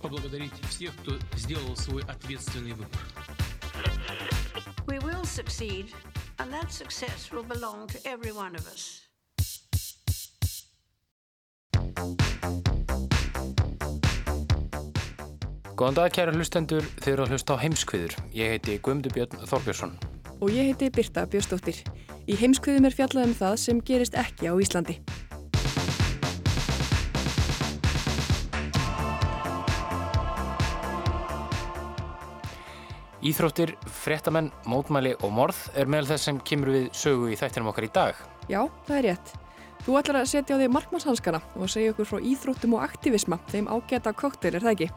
поблагодарить всех, кто сделал свой ответственный выбор. We will succeed, and that success will belong to every one of us. Góðan dag kæra hlustendur, þeir eru að hlusta á heimskviður. Ég heiti Guðmundur Björn Þorbjörnsson. Og ég heiti Birta Björnsdóttir. Í heimskviðum er fjallað um það sem gerist ekki á Íslandi. Íþróttir, fréttamenn, mótmæli og morð er meðal þess sem kemur við sögu í þættinum okkar í dag. Já, það er rétt. Þú ætlar að setja á því markmannshanskana og segja okkur frá íþróttum og aktivisma, þeim ágæta koktel, er það ekki?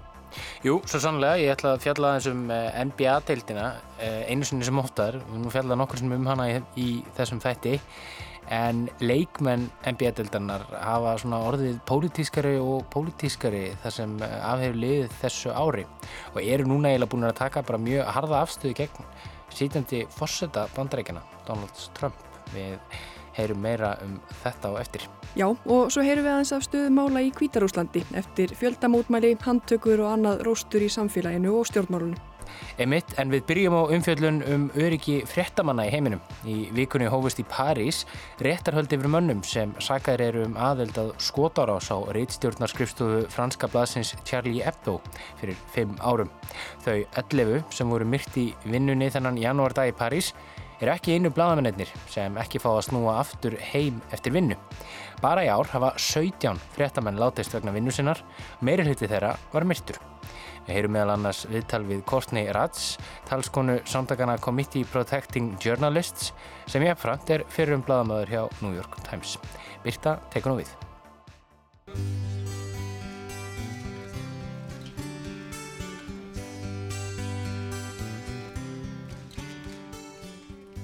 Jú, svo sannlega, ég ætla að fjalla aðeins um eh, NBA-deildina, eh, einu sinni sem óttar, við nú fjalla nokkur sem um hana í þessum þætti, en leikmenn NBA-deildanar hafa svona orðið pólitískari og pólitískari þar sem eh, afhefur liðið þessu ári og eru núna eiginlega búin að taka bara mjög harða afstöðu gegn sítjandi fórseta bandarækjana, Donald Trump, við heyrum meira um þetta og eftir. Já, og svo heyrum við aðeins af stöðumála í Kvítarúslandi eftir fjöldamótmæli, handtökur og annað róstur í samfélaginu og stjórnmálunum. Emitt, en við byrjum á umfjöldun um öryggi fréttamanna í heiminum. Í vikunni hófust í París réttarhöldi yfir mönnum sem sakar eru um aðeld að skotárás á reitstjórnarskrifstofu franska blaðsins Charlie Hebdo fyrir fimm árum. Þau 11 sem voru myrt í vinnunni þennan janúardag í París eru ekki einu blaðamennir sem ekki fá að snúa aftur heim eftir vinnu. Bara í ár hafa 17 fréttamenn látist vegna vinnu sinnar, meiri hluti þeirra var myrtur. Við heyrum meðal annars viðtal við Courtney Ratz, talskonu samtakana Committee Protecting Journalists sem ég framt er fyrir um bladamöður hjá New York Times. Birta, tekur nú við.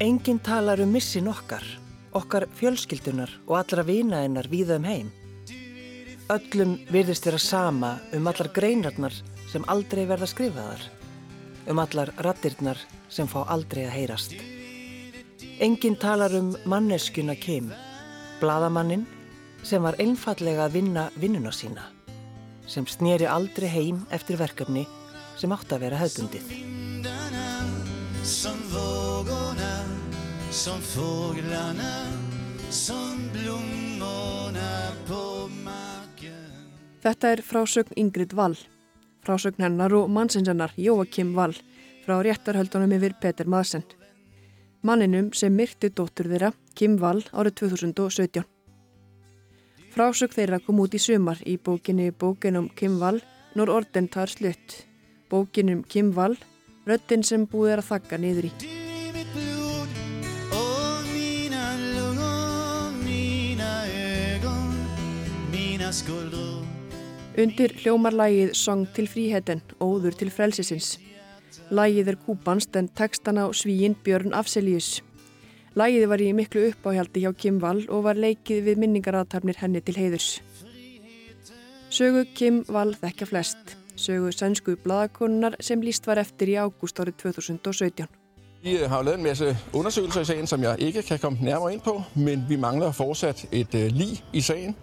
Engin talar um missin okkar, okkar fjölskyldunar og allra vinaðinnar víða um heim. Öllum virðist vera sama um allar greinarnar sem aldrei verða skrifaðar, um allar rattirnar sem fá aldrei að heyrast. Engin talar um manneskuna Kim, bladamannin sem var einfallega að vinna vinnuna sína, sem snýri aldrei heim eftir verkefni sem átt að vera hefðbundið. Som vågorna, som fåglarna, som blommorna på marken. Þetta er frásögn Ingrid Wall. Frásögn hennar og mannsins hennar Jóakim Wall frá réttarhöldunum yfir Peter Madsen. Manninum sem myrti dóttur þeirra, Kim Wall, árið 2017. Frásögn þeirra kom út í sumar í bókinni Bókinum Kim Wall, Nór orden tar slutt. Bókinum Kim Wall, röddinn sem búið er að þakka niður í. Och mina Undir hljómar lægið Song til fríhetten, óður til frelsisins. Lægið er kúpanst en textan á svíin Björn Afselius. Lægið var í miklu uppáhjaldi hjá Kim Wall og var leikið við minningaraðtarnir henni til heiðurs. Sögu Kim Wall þekkja flest. Sögu sænsku bladakonunar sem líst var eftir í ágúst árið 2017. Vi har jo lavet en masse undersøgelser i sagen, som jeg ikke kan komme nærmere ind på, men vi mangler fortsat et uh, lig i sagen.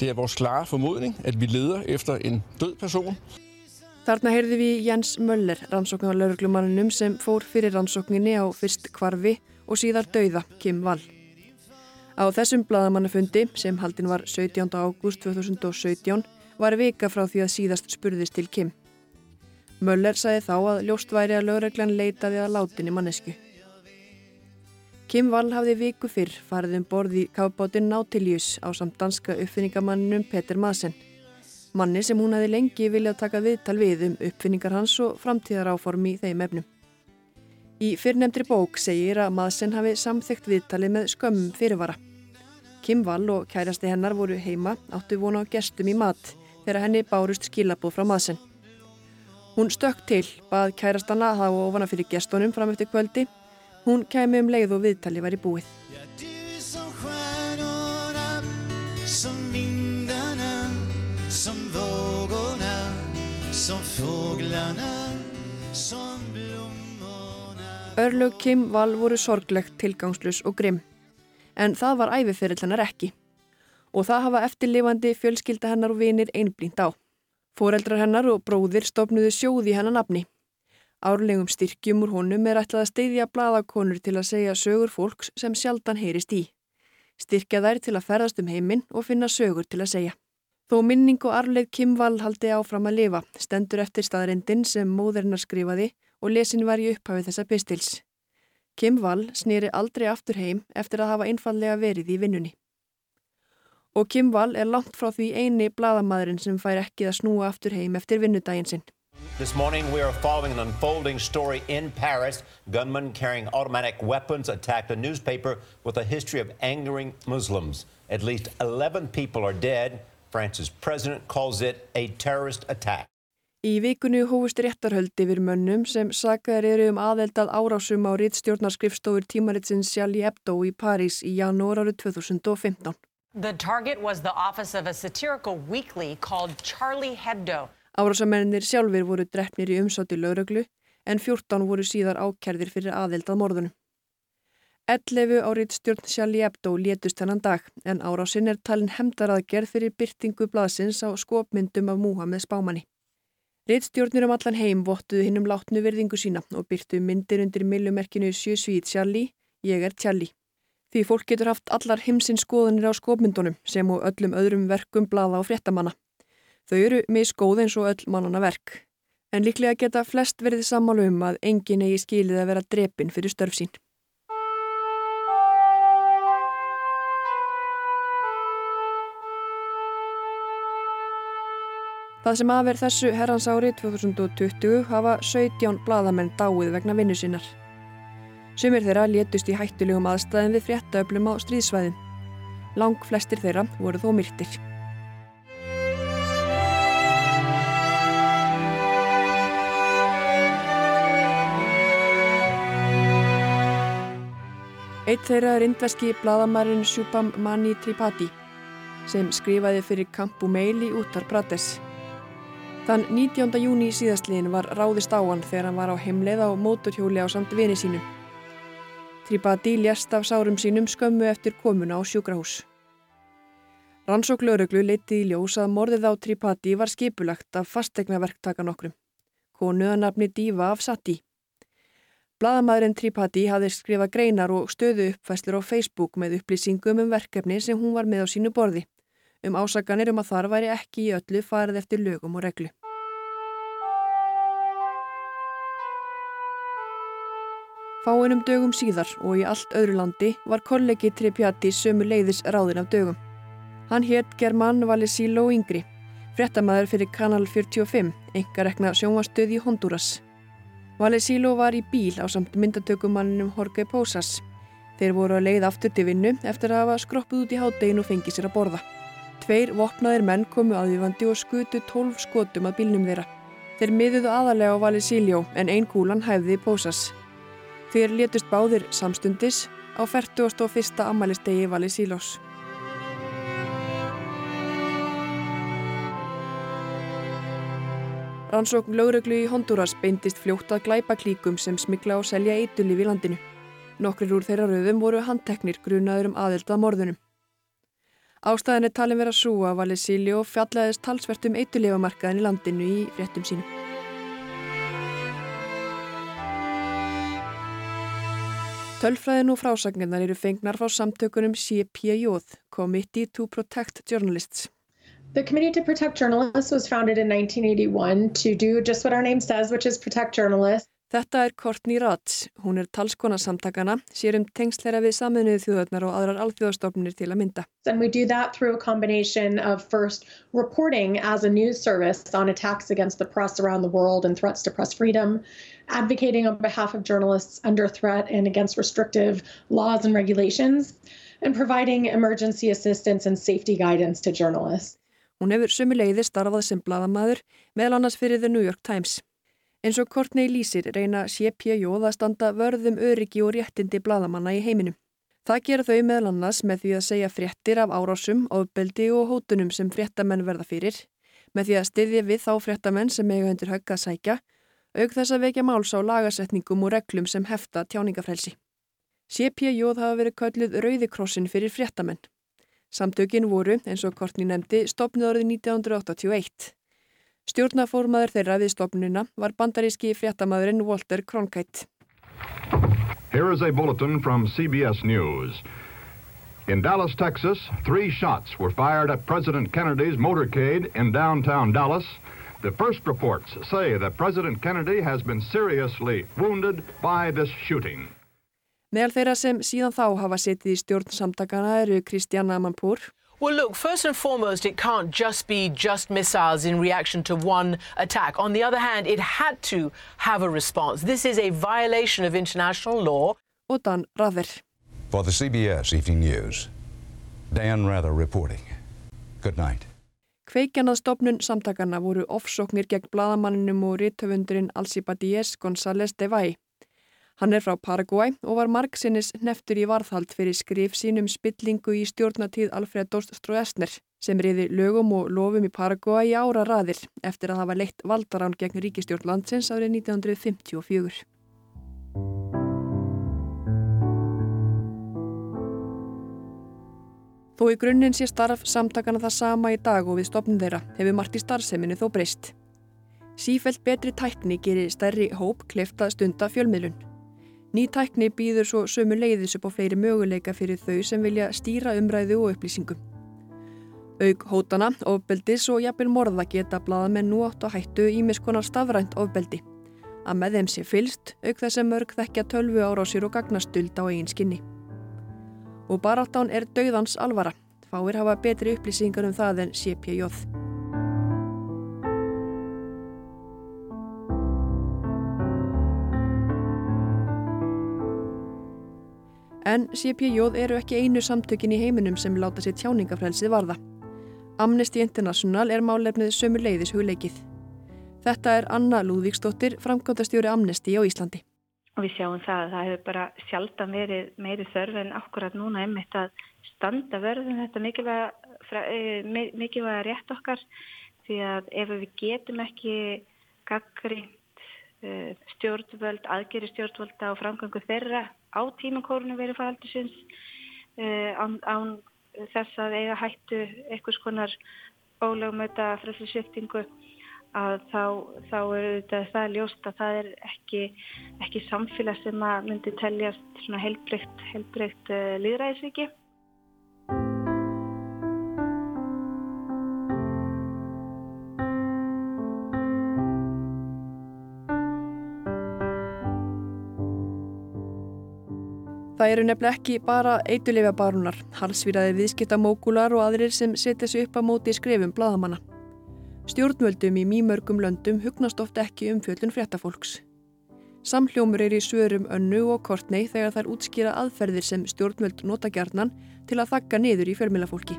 Det er vores klare formodning, at vi leder efter en død person. Þarna heyrði við Jens Möller, rannsóknar lauruglumanninum sem fór fyrir rannsókninni á fyrst kvarfi og síðar dauða Kim Wall. Á þessum bladamannafundi, sem haldin var 17. ágúst 2017, var vika frá því að síðast spurðist til Kim. Möller sagði þá að ljóst væri að lögreglan leitaði að látinni mannesku. Kim Wall hafði viku fyrr farið um borð í kafbáttinn Nautilus á samt danska uppfinningamanninum Peter Madsen. Manni sem hún hefði lengi viljað taka viðtal við um uppfinningar hans og framtíðar áform í þeim efnum. Í fyrrnemdri bók segir að Madsen hafi samþygt viðtalið með skömmum fyrirvara. Kim Wall og kærasti hennar voru heima áttu vona á gestum í mat þegar henni bárust skilabóð frá Madsen. Hún stökk til, bað kærastana að hafa ofana fyrir gestunum fram eftir kvöldi. Hún kemi um leið og viðtali var í búið. Du som stjärnorna, som vindarna, som vågorna, som fåglarna, som blommorna. Örlög Kim Wall voru sorglegt, tilgangslus og grimm. En það var æfiferill hennar ekki. Og það hafa eftirlifandi fjölskylda hennar og vinir einblínt á. Fóreldrar hennar og bróðir stopnuðu sjóði hennar nafni. Árlegum styrkjum úr honum er ætlað að steyðja bladakonur til að segja sögur fólks sem sjaldan heyrist í. Styrkja þær til að ferðast um heiminn og finna sögur til að segja. Þó minning og arleið Kim Wall haldi áfram að lifa, stendur eftir staðrindin sem móðurinnar skrifaði og lesin var í upphafið þessa pistils. Kim Wall snýri aldrei aftur heim eftir að hafa einfallega verið í vinnunni og Kim Wall er langt frá því eini bladamæðurinn sem fær ekki að snúa aftur heim eftir vinnudaginn sinn. This morning we are following an unfolding story in Paris. Gunmen carrying automatic weapons attacked a newspaper with a history of angering Muslims. At least 11 people are dead. France's president calls it a terrorist attack. Í vikunni hófust réttarhöldi yfir mönnum sem sagaðar eru um aðeldað árásum á rittstjórnarskrifstofur tímaritsins Sjali Ebdo í París í janúar árið 2015. The target was the office of a satirical weekly called Charlie Hebdo. Árásamennir sjálfur voru drefnir í umsátti lauröglu en 14 voru síðar ákjærðir fyrir aðeldað morðunum. 11 árið stjórn Sjali Ebdo létust hennan dag en árásinn er talin hemdaraðgerð fyrir byrtingu blaðsins á skopmyndum af Múhammed Spámanni. Rittstjórnir um allan heim vottuðu hinn um látnu virðingu sína og byrtu myndir undir millumerkinu Sjö Svíð Sjali, ég er Tjalli. Því fólk getur haft allar heimsins skoðanir á skopmyndunum sem og öllum öðrum verkum blaða og fréttamanna. Þau eru misgóð eins og öll mannana verk. En líklega geta flest verið sammálu um að engin eigi skilið að vera drepin fyrir störf sín. Það sem aðverð þessu herrans ári 2020 hafa 17 bladamenn dáið vegna vinnu sinnar. Sumir þeirra létust í hættulegum aðstæðin við fréttaöflum á stríðsvæðin. Lang flestir þeirra voru þó myrtir. Eitt þeirra er indveski bladamærin Shubham Mani Tripathi sem skrifaði fyrir Kampu Meil í Uttar Pradesh. Þann 19. júni síðastliðin var ráðist á hann þegar hann var á heimleið á móturhjóli á samt vini sínum. Tripati lést af sárum sínum skömmu eftir komuna á sjúkrahús. Rannsók lauruglu leiti í ljós að morðið á Tripati var skipulagt af fastegnaverktakan okkur. Konuðanabni Díva af Sati. Blaðamæðurinn Tripati hafði skrifað greinar og stöðu uppfæslur á Facebook með upplýsingum um verkefni sem hún var með á sínu borði. Um ásaganir um að þar væri ekki í öllu farið eftir lögum og reglu. Fáinum dögum síðar og í allt öðru landi var kollegi Tripiati sömu leiðis ráðin af dögum. Hann hétt German Valesilo Yngri, frettamæður fyrir Kanal 45, enga rekna sjónvastöð í Honduras. Valesilo var í bíl á samt myndatökumanninum Jorge Posas. Þeir voru að leið aftur til vinnu eftir að hafa skroppuð út í háttegin og fengið sér að borða. Tveir vopnaðir menn komu aðvífandi og skutu tólf skotum að bílnum þeirra. Þeir miðuðu aðalega á Valesilo en ein kúlan hæfði Posas. Þeir létust báðir samstundis á 41. ammælistegi Vali Sílós. Rannsókn lögreglu í Honduras beindist fljótt að glæpa klíkum sem smikla og selja eitulif í landinu. Nokkrir úr þeirra rauðum voru handteknir grunaður um aðild að morðunum. Ástæðin er talin vera svo að Vali Síljó fjallaðist talsvert um eitulifamarkaðin í landinu í fréttum sínum. Tölfræðin og frásagnirnar eru fengnar frá samtökunum CPJ, Committee to Protect Journalists. The Committee to Protect Journalists was founded in 1981 to do just what our name says, which is protect journalists. Þetta er Courtney Rats. Hún er talskona samtakana, sér um tengsleira við saminuðu þjóðarnar og aðrar alþjóðastofnir til að mynda. And we do that through a combination of first reporting as a news service on attacks against the press around the world and threats to press freedom, advocating on behalf of journalists under threat and against restrictive laws and regulations, and providing emergency assistance and safety guidance to journalists. Hún hefur sömuleiði starfað sem bladamæður, meðal annars fyrir The New York Times. Eins og Kortnei lýsir reyna CPJ að standa vörðum öryggi og réttindi bladamanna í heiminum. Það gera þau meðal annars með því að segja fréttir af árásum, ofbeldi og hótunum sem fréttamenn verða fyrir, með því að styðja við þá fréttamenn sem eiga undir högg að sækja, auk þess að vekja máls á lagasetningum og reglum sem hefta tjáningafrelsi. CPJ hafa verið kölluð Rauðikrossin fyrir fréttamenn. Samtökin voru, eins og Kortni nefndi, stopnið árið 1981. Stjórnaformaður þeirra við stopnuna var bandaríski fréttamaðurinn Walter Cronkite. Here is a bulletin from CBS News. In Dallas, Texas, three shots were fired at President Kennedy's motorcade in downtown Dallas. The first reports say that President Kennedy has been seriously wounded by this shooting. Meðal þeirra sem síðan þá hafa setið í stjórnsamtakana eru Kristjana Amanpour. Well, look, first and foremost, it can't just be just missiles in reaction to one attack. On the other hand, it had to have a response. This is a violation of international law. Og Dan Rather. For the CBS Evening News, Dan Rather reporting. Good night. Kveikjanað stopnun samtakana voru ofsóknir gegn bladamanninum og rithöfundurinn Alcibadies González de Vai. Hann er frá Paraguay og var margsinnis neftur í varðhald fyrir skrif sínum spillingu í stjórnatíð Alfredos Stroessner sem riði lögum og lofum í Paraguay í ára raðir eftir að hafa leitt valdarán gegn ríkistjórn landsins árið 1954. Þó í grunninn sé starf samtakana það sama í dag og við stopnum þeirra hefur margt í starfseminu þó breyst. Sífælt betri tækni gerir stærri hóp klefta stunda fjölmiðlun. Ný tækni býður svo sömu leiðis upp á fleiri möguleika fyrir þau sem vilja stýra umræðu og upplýsingum. Aug hótana, ofbeldis og jafnvel morða geta blaðamenn nú átt á hættu ímiskonar stafrænt ofbeldi. Að með þeim sé fylst, aug þess að mörg þekkja tölvu árásir og gagnastuld á eigin skinni. Og baráttán er dauðans alvara. Fáir hafa betri upplýsingar um það en CPJ. En CPJ eru ekki einu samtökin í heiminum sem láta sér tjáningafrelsið varða. Amnesty International er málefnið sömu leiðis hugleikið. Þetta er Anna Lúðvíksdóttir, framkvæmdastjóri Amnesty á Íslandi. Og við sjáum það að það hefur bara sjaldan verið meiri þörf en akkurat núna einmitt að standa verðum þetta mikilvæga, mikilvæga rétt okkar því að ef við getum ekki gaggrínt stjórnvöld, aðgeri stjórnvölda og framgangu þeirra á tíma kórnuveri faraldusins án, án þess að eiga hættu einhvers konar ólögumöta frelsisviptingu að þá, þá er þetta það ljóst að það er ekki, ekki samfélag sem að myndi teljast heilbreykt, heilbreykt uh, líðræðisviki. Það eru nefnilega ekki bara eituleifja barunar, halsvíraðir viðskiptamókular og aðrir sem setja sig upp á móti skrefum bladamanna. Stjórnvöldum í mýmörgum löndum hugnast oft ekki um fjöldun fréttafólks. Samhljómur er í svörum önnu og kortnei þegar þær útskýra aðferðir sem stjórnvöld nota gjarnan til að þakka niður í fjölmilafólki.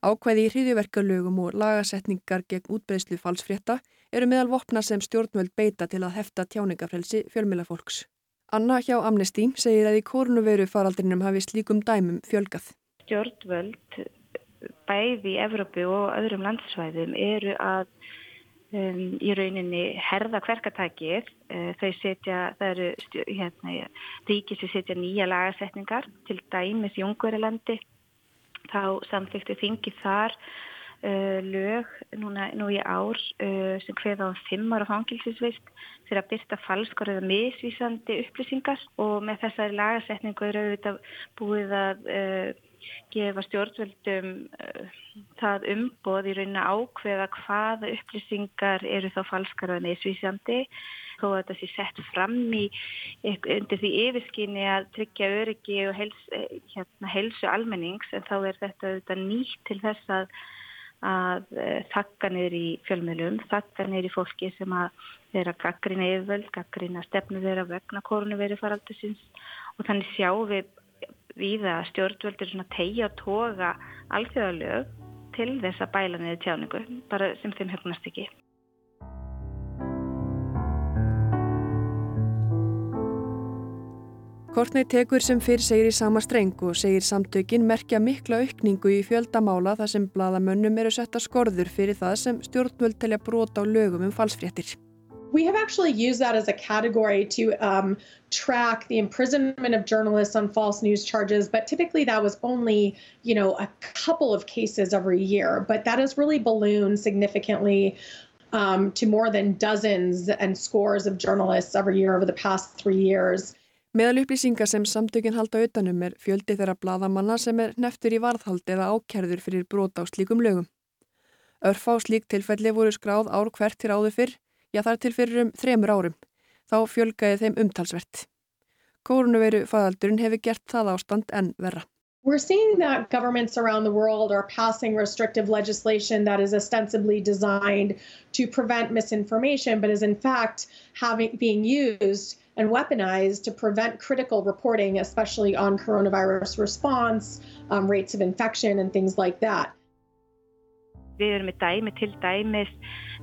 Ákvæði í hriðjuverkalögum og lagasetningar gegn útbreyslu falsfrétta eru meðal vopna sem stjórnvöld beita til að hefta tjáningafrelsi fjölmilafólks. Anna hjá Amnesty segir að í kórnuveru faraldrinum hafi slíkum dæmum fjölgað. Stjórnvöld bæði í Evrópu og öðrum landsvæðum eru að um, í rauninni herða hverkatækið. Uh, þau setja, það eru hérna, ríkis sem setja nýja lagasetningar til dæmis í Ungverilandi þá samþykti þingi þar uh, lög núna, nú í ár uh, sem hveða á fimm ára fangilsisvist fyrir að byrta falskar eða misvísandi upplýsingar. Og með þessari lagasetningu eru auðvitað búið að uh, gefa stjórnvöldum það umboð í rauninni ákveða hvaða upplýsingar eru þá falskar eða misvísandi þó að þetta sé sett fram í undir því yfirskinni að tryggja öryggi og hels, hérna, helsu almennings en þá er þetta auðvitað nýtt til þess að, að þakka niður í fjölmjölum, þakka niður í fólki sem að vera gaggrina yfirvöld, gaggrina stefnu þeirra vegna korunu verið faraldusins og þannig sjáum við við að stjórnvöldur tegja og toga alþjóðalög til þess að bæla niður tjáningu, bara sem þeim hefnast ekki. Kortnei tekur sem fyrr segir í sama streng og segir samtökin merkja mikla aukningu í fjöldamála þar sem bladamönnum eru setta skorður fyrir það sem stjórnvöld telja brota á lögum um falsfréttir. We have actually used that as a category to um, track the imprisonment of journalists on false news charges, but typically that was only, you know, a couple of cases every year. But that has really ballooned significantly um, to more than dozens and scores of journalists every year over the past three years. Meðal upplýsingar sem samtökin halda utanum er fjöldi þeirra bladamanna sem er neftur í varðhald eða ákerður fyrir brota á slíkum lögum. Örf á slík tilfelli voru skráð ár hvert til áður fyrr já þar til fyrir um þremur árum. Þá fjölgaði þeim umtalsvert. Kórnuveiru fæðaldurinn hefur gert það ástand en verra. We're seeing that governments around the world are passing restrictive legislation that is ostensibly designed to prevent misinformation, but is in fact having being used and weaponized to prevent critical reporting, especially on coronavirus response, um, rates of infection, and things like that. Við erum með dæmi til dæmis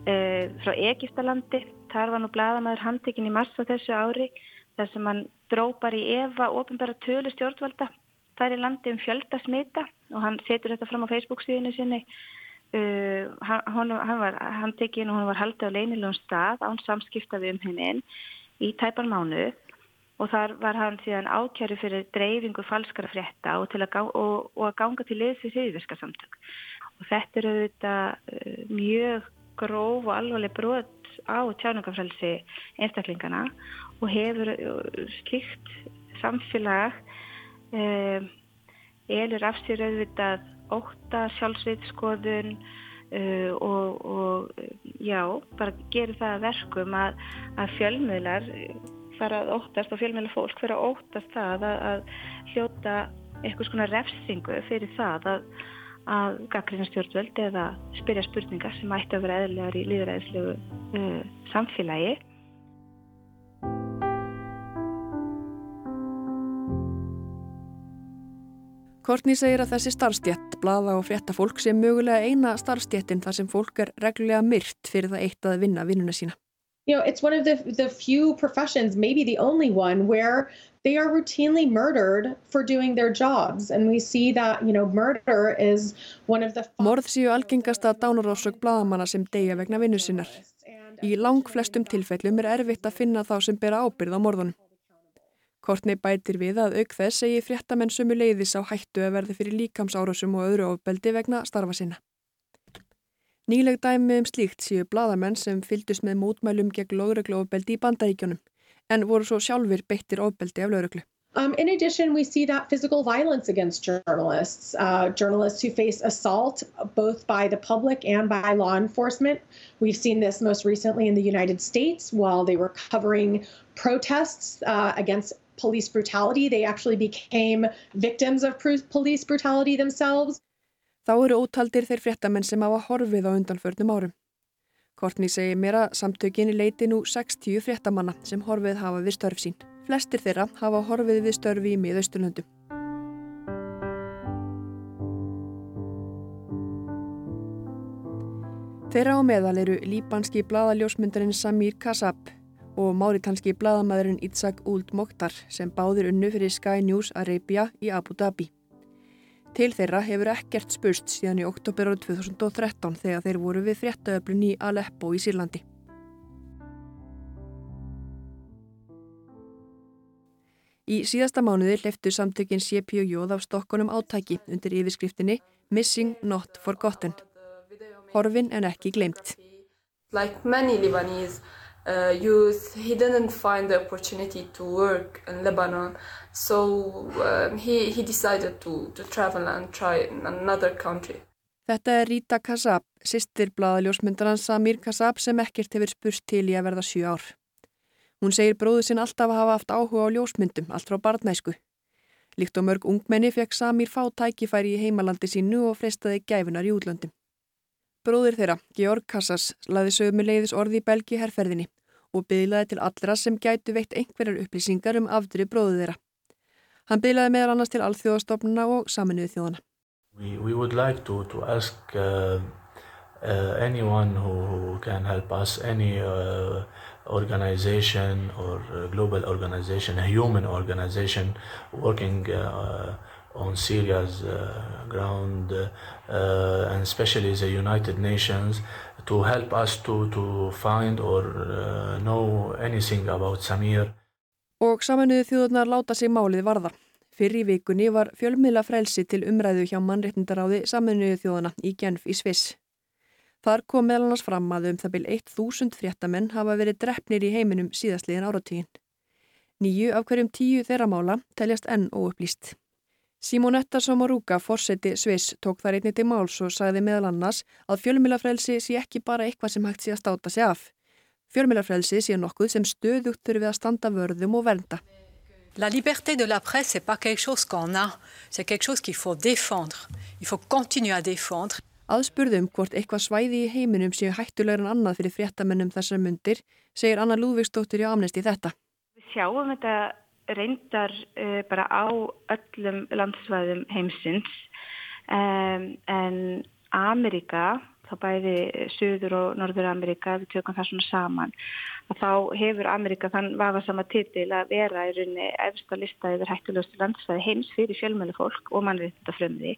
uh, frá Egiptalandi. Þar var nú bladamæður handtekinn í mars á þessu ári þar sem hann drópar í Eva ofinbæra tölu stjórnvalda þar í landi um fjölda smita og hann setur þetta fram á Facebook síðinu sinni. Uh, hann, hann var handtekinn og hann var haldið á leinilum stað án samskipta við um hennin í tæpan mánu og þar var hann síðan ákjæru fyrir dreifingu falskara frétta og, að, og, og að ganga til liðs við sýðverska samtök og þetta eru auðvitað uh, mjög gróf og alvarleg brot á tjáningafrælsi einstaklingana og hefur uh, slíkt samfélag um, elur af sér auðvitað óta sjálfsveiðskoðun uh, og, og já, bara gerir það verkum að, að fjölmiðlar fara að óttast og fjölmiðlar fólk fyrir að óttast það að, að hljóta eitthvað svona refsingu fyrir það að að gaggrina stjórnvöld eða spyrja spurningar sem ætti að vera eðlilegar í líðræðislegu uh, samfélagi. Kortni segir að þessi starfstjett, blada og fréttafólk sem mögulega eina starfstjettin þar sem fólk er reglulega myrt fyrir það eitt að vinna vinnuna sína. You know, it's one of the, the few professions, maybe the only one, where they are routinely murdered for doing their jobs. And we see that, you know, murder is one of the... Morð séu algengasta dánarósök bladamanna sem deyja vegna vinnu sinnar. Í lang flestum tilfellum er erfitt að finna þá sem bera ábyrð á morðunum. Kortnei bætir við að auk þess segi fréttamenn sömu leiðis á hættu að verði fyrir líkamsárásum og öðru ofbeldi vegna starfa sinna. Nýleg dæmi um slíkt séu bladamenn sem fyldust með mótmælum gegn lögregluofbeldi í bandaríkjónum en voru svo sjálfur beittir ofbeldi af lauruglu. Um, in addition, we see that physical violence against journalists, uh, journalists who face assault both by the public and by law enforcement. We've seen this most recently in the United States while they were covering protests uh, against police brutality. They actually became victims of police brutality themselves. Þá eru ótaldir þeir fréttamenn sem hafa horfið á undanförnum árum. Kortni segir mér að samtökinni leiti nú 60 fréttamanna sem horfið hafa við störf sín. Flestir þeirra hafa horfið við störfi í miðausturlöndum. Þeirra á meðal eru líbanski bladaljósmyndarinn Samir Kassab og máritanski bladamæðurinn Itzak Uld Mokhtar sem báðir unnu fyrir Sky News Arabia í Abu Dhabi. Til þeirra hefur ekkert spurst síðan í oktober árið 2013 þegar þeir voru við fréttaöflun í Aleppo í Sýrlandi. Í síðasta mánuði leftu samtökin CPJ af stokkonum átæki undir yfirskriftinni Missing Not Forgotten. Horfin en ekki glemt. Like many Lebanese, uh, youth, he didn't find the opportunity to work in Lebanon. So um, he, he decided to, to travel and try another country. Þetta er Rita Kassab, sýstir blaðaljósmyndaran Samir Kassab sem ekkert hefur spurst til í að verða 7 ár. Hún segir bróðu sinn alltaf að hafa haft áhuga á ljósmyndum, allt frá barnæsku. Líkt og mörg ungmenni fekk Samir fá tækifæri í heimalandi sínu og frestaði gæfunar í útlöndum. Bróðir þeirra, Georg Kassas, laði sögum með leiðis orði í Belgi herrferðinni og bygglaði til allra sem gætu veitt einhverjar upplýsingar um afdri bróðu þeirra. Hann bygglaði meðal annars til alþjóðastofnuna og saminuðu þjóðana. We, we like to, to ask uh, uh, uh, organization or global organization, a human organization working on Syria's ground, and especially the United Nations, to help us to, to find or know anything about Samir. Og saminuðu þjóðurnar láta sig málið varða. Fyrir í vikunni var fjölmiðla frelsi til umræðu hjá mannréttindaráði saminuðu þjóðana í Genf í Sviss. Þar kom meðal annars fram að um það byrj 1000 fréttamenn hafa verið drefnir í heiminum síðastliðin áratugin. Nýju af hverjum tíu þeirra mála teljast enn óupplýst. Simonetta Somaruga, fórseti Sviss, tók þar einnig til máls og sagði meðal annars að fjölmilafrelsi sé ekki bara eitthvað sem hægt sé að státa sig af. Fjölmilafrelsi sé nokkuð sem stöðugt þurfi að standa vörðum og vernda. La liberté de la presse, c'est pas quelque chose qu'on a, c'est quelque chose qu'il faut défendre. Il faut continuer à défendre. Aðspurðum hvort eitthvað svæði í heiminum séu hættulegur en annað fyrir fréttamennum þessar mundir, segir Anna Lúðvíksdóttir í Amnesti þetta. Við sjáum þetta reyndar uh, bara á öllum landsvæðum heimsins. Um, en Amerika, þá bæði Suður og Norður Amerika, við tökum það svona saman, að þá hefur Amerika þann vafa sama titil að vera í rauninni efsta lista yfir hættulegustu landsvæði heims fyrir fjölmjölu fólk og mannréttinda frömmiði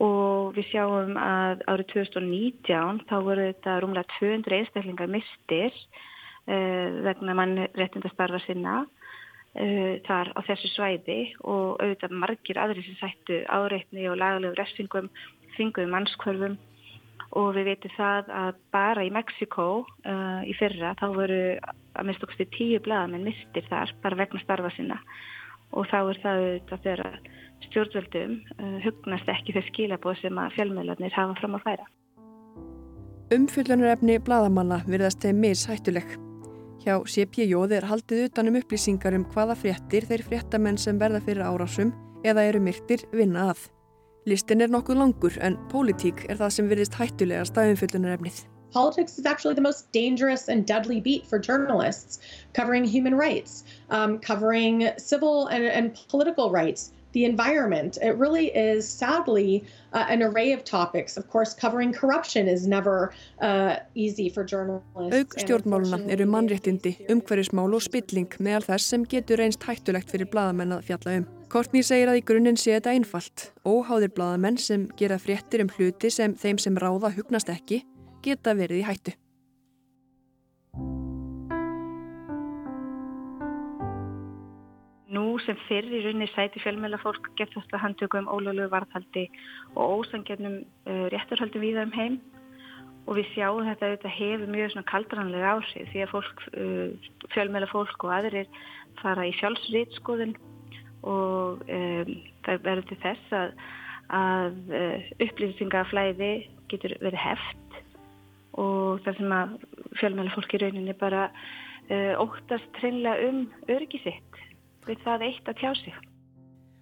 og við sjáum að árið 2019 þá voru þetta rúmlega 200 einstaklingar mistir uh, vegna mann réttindastarfa sinna þar á þessu svæði og auðvitað margir aðri sem sættu áreitni og lagalegu refsingum, þingum mannskvörfum og við veitum það að bara í Mexiko uh, í fyrra þá voru að mista okkur tíu blaðamenn mistir þar bara vegna starfa sinna og þá er það auðvitað þegar stjórnvöldum uh, hugnast ekki þau skilabóð sem að fjölmiðlarnir hafa fram að færa. Umfyllunarefni bladamanna virðast þeim mishættuleg. Hjá CPJ er haldið utanum upplýsingar um hvaða fréttir þeir fréttamenn sem verða fyrir árásum eða eru myrtir vinna að. Listin er nokkuð langur en pólitík er það sem virðist hættulegast að umfyllunarefnið. Politics is actually the most dangerous and deadly beat for journalists, covering human rights, um, covering civil and, and political rights, the environment. It really is sadly uh, an array of topics. Of course, covering corruption is never uh, easy for journalists. Auk stjórnmáluna eru mannréttindi, umhverjusmál og spilling meðal þess sem getur reynst hættulegt fyrir bladamenn að fjalla um. Kortni segir að í grunninn sé þetta einfalt. Óháðir bladamenn sem gera fréttir um hluti sem þeim sem ráða hugnast ekki geta verið í hættu. Nú sem fyrr í rauninni sæti fjölmjöla fólk gett þetta handtöku um ólöglu varðhaldi og ósangjarnum uh, rétturhaldum víða um heim. Og við sjáum þetta að þetta hefur mjög kaldranlega áhrif því að fólk, uh, fjölmjöla fólk og aðrir fara í sjálfsrýtskoðun og um, það verður til þess að, að uh, upplýsingaflæði getur verið heft. Og það sem að fjölmjöla fólk í rauninni bara óttast treinlega um öryggi sitt við það eitt að tjá sig.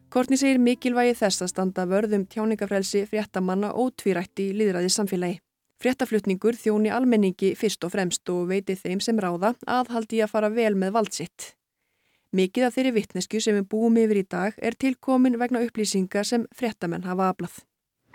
Kortni segir mikilvægi þess að standa vörðum tjáningafrelsi fréttamanna ótvírætti í líðræði samfélagi. Fréttaflutningur þjóni almenningi fyrst og fremst og veiti þeim sem ráða aðhaldi að fara vel með valdsitt. Mikið af þeirri vittnesku sem við búum yfir í dag er tilkomin vegna upplýsingar sem fréttamenn hafa aflað.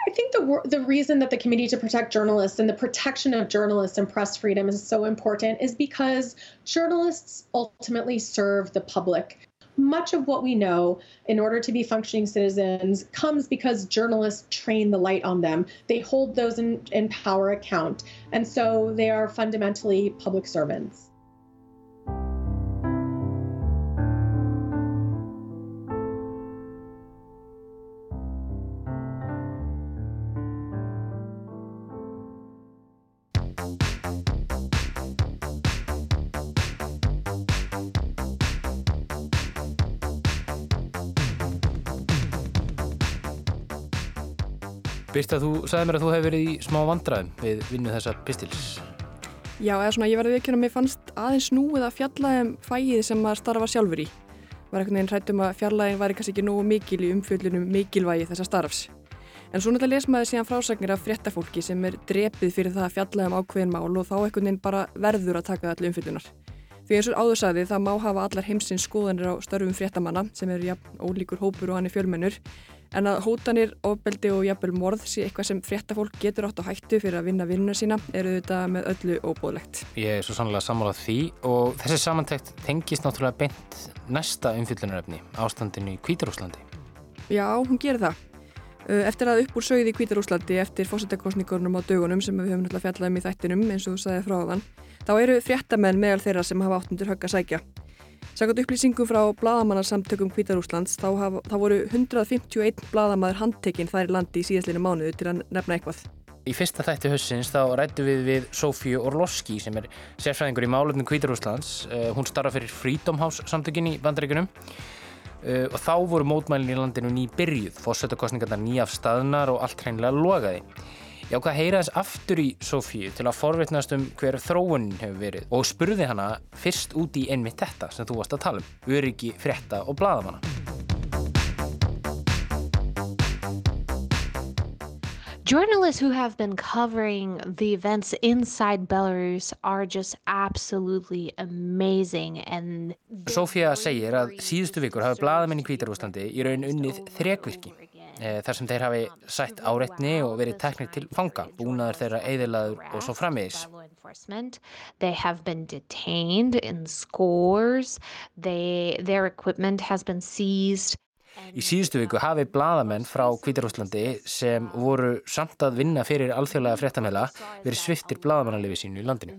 I think the the reason that the Committee to Protect Journalists and the protection of journalists and press freedom is so important is because journalists ultimately serve the public. Much of what we know in order to be functioning citizens comes because journalists train the light on them. They hold those in, in power account. And so they are fundamentally public servants. Birta, þú sagði mér að þú hefði verið í smá vandraðum við vinnu þessa pistils. Já, eða svona, ég verði ekki að mér fannst aðeins núið að fjallaðum fæið sem maður starfa sjálfur í. Var einhvern veginn hrættum að fjallaðin væri kannski ekki nógu mikil í umfjöldunum mikilvægi þessa starfs. En svo náttúrulega les maður síðan frásagnir af fréttafólki sem er drepið fyrir það að fjallaðum ákveðin mál og þá einhvern veginn bara verður að taka allir umfjöldunar. Því eins og áður sagði það má hafa allar heimsins skoðanir á störfum fréttamanna sem eru ja, ólíkur hópur og hann er fjölmennur En að hótanir, ofbeldi og jafnvel morð sé eitthvað sem fréttafólk getur átt á hættu fyrir að vinna vinnuna sína eru þetta með öllu óbúðlegt. Ég er svo sannlega sammálað því og þessi samantækt tengist náttúrulega beint næsta umfyllunarefni, ástandinu í Kvítarúslandi. Já, hún gerir það. Eftir að upp úr sögði í Kvítarúslandi eftir fósittakostningunum á dögunum sem við höfum náttúrulega fjallað um í þættinum eins og þú sagði frá þann, þá eru fréttamenn meðal þeirra sem hafa áttundur högg að sækja. Sækot upplýsingum frá bladamannarsamtökum Kvítarúslands þá, hafa, þá voru 151 bladamæður handtekinn þær landi í síðastlinu mánuðu til að nefna eitthvað. Í fyrsta þætti hössins þá rættu við við Sofíu Orloski sem er sérfræðingur í málefnum Kvítarúslands. Uh, hún starfa fyrir Freedom House samtökinn í bandaríkunum uh, og þá voru mótmælinn í landinu ný byrjuð, fórsöktakostningarna nýjaf staðnar og allt hreinlega logaði. Ég ákvað að heyra þess aftur í Sofíu til að forvitnast um hver þróunin hefur verið og spurði hana fyrst út í einmitt þetta sem þú varst að tala um, öryggi, frétta og bladamanna. Journalists who have been covering the events inside Belarus are just absolutely amazing and Sofía segir að síðustu vikur hafi bladamenn í Kvítarúslandi í raun unnið þrekvirki þar sem þeir hafi sætt áreitni og verið teknir til fanga, búnaður þeirra eðilaður og svo seized. Í síðustu viku hafi bladamenn frá Kvítarúslandi sem voru samt að vinna fyrir alþjóðlega fréttamela verið sviftir bladamannalifi sínu í landinu.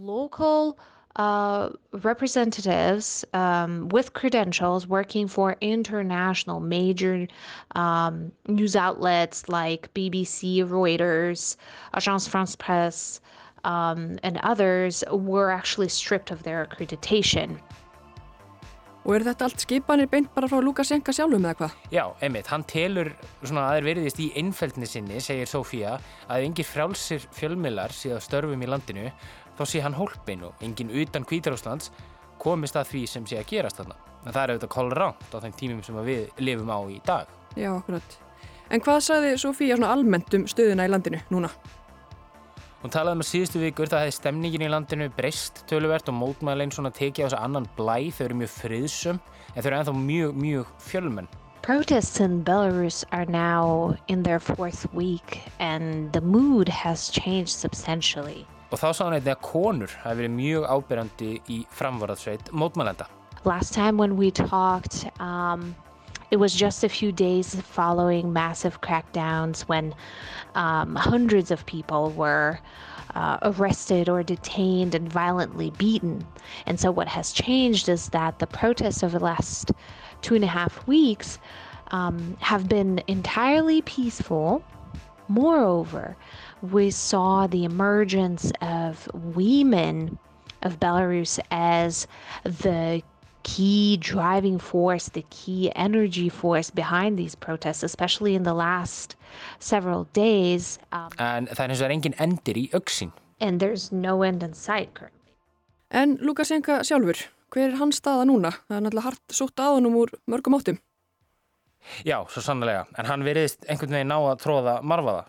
Local uh, representatives um, with credentials working for international major um, news outlets like BBC, Reuters, Agence France Presse, um, and others were actually stripped of their accreditation. Og er þetta allt skipanir beint bara frá Lukashenka sjálfum eða hvað? Já, einmitt, hann telur svona að þeir veriðist í einfældni sinni, segir Sofía, að engir frjálsir fjölmilar síðan störfum í landinu þá sé hann hólpin og enginn utan Kvítarúslands komist að því sem sé að gerast þarna. En það er auðvitað kólránt á þeim tímum sem við lifum á í dag. Já, akkurat. En hvað sagði Sofía almennt um stöðuna í landinu núna? Hún talaði með um síðustu vikur það hefði stemningin í landinu breyst töluvert og mótmælein svona tekið á þessu annan blæ. Þau eru mjög friðsum en þau eru ennþá mjög, mjög fjölmenn. Protests in Belarus are now in their fourth week and the mood has changed substantially. Og þá sá hann einnig að konur verið mjög ábyrjandi í mótmælenda. Last time when we talked, um, it was just a few days following massive crackdowns when um, hundreds of people were uh, arrested or detained and violently beaten. And so what has changed is that the protests over the last two and a half weeks um, have been entirely peaceful. Moreover, we saw the emergence of women of Belarus as the key driving force, the key energy force behind these protests, especially in the last several days. Um, en það er eins og er engin endir í auksin. And there's no end in sight currently. En Lukashenka sjálfur, hver er hans staða núna? Það er náttúrulega hart sótt að honum úr mörgum áttum. Já, svo sannlega, en hann veriðist einhvern veginn ná að tróða marfaða.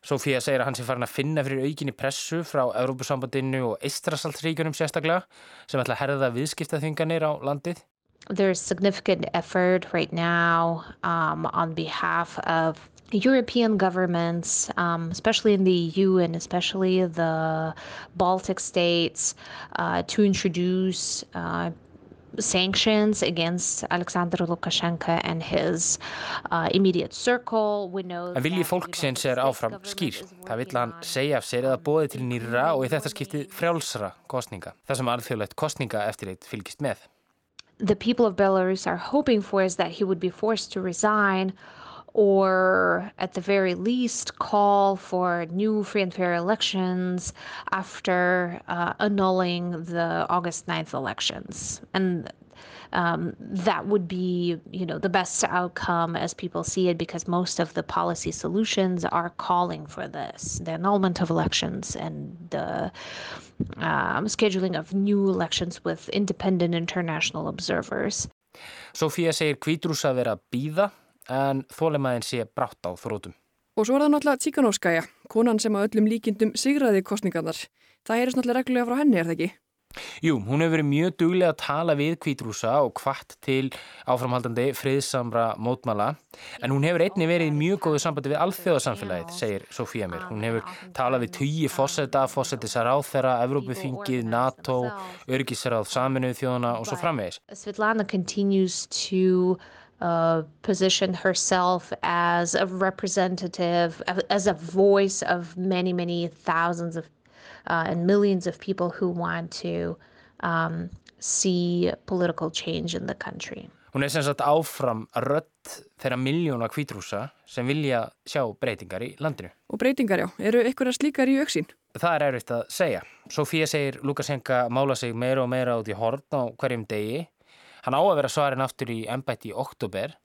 Sofía segir að hann sé farin að finna fyrir aukinni pressu frá Európusambandinu og Eistrasaltsríkunum sérstaklega sem ætla að herða viðskiptaþvinganir á landið. There's significant effort right now um, on behalf of European governments, um, especially in the EU and especially the Baltic states, uh, to introduce uh, sanctions against Alexander Lukashenko and his uh, immediate circle. We know en vilji fólksins er áfram skýr. Það vill hann segja af sér eða bóði til nýra og í þetta skiptið frjálsra kostninga. Það sem alþjóðlegt kostninga eftirleitt fylgist með. The people of Belarus are hoping for is that he would be forced to resign or at the very least call for new free and fair elections after uh, annulling the August 9th elections. And um, that would be, you know, the best outcome as people see it because most of the policy solutions are calling for this, the annulment of elections and the um, scheduling of new elections with independent international observers. Sofía segir kvítrúsa vera býða en þólemæðin sé brátt á þrótum. Og svo er það náttúrulega Tíkanóskæja, konan sem að öllum líkindum sigraði kostningarnar. Það heyrðist náttúrulega reglulega frá henni, er það ekki? Jú, hún hefur verið mjög duglega að tala við kvítrúsa og kvart til áframhaldandi friðsamra mótmala en hún hefur einni verið mjög góðu sambandi við alþjóðarsamfélagið, segir Sofía mér. Hún hefur talað við tugi fósetta, fósettisar áþera, Evrópuþingið, NATO, örgissaráð saminuð þjóðana og svo framvegis. Svetlana continues to uh, position herself as a representative, as a voice of many, many thousands of uh, and millions of people who want to um, see political change in the country. Hún er sem sagt áfram rött þeirra miljóna kvítrúsa sem vilja sjá breytingar í landinu. Og breytingar já, eru ykkur að slíkar í auksín? Það er erfitt að segja. Sofía segir Lukasenka mála sig meira og meira út í horn á hverjum degi. Hann á að vera svarin aftur í ennbætti í oktober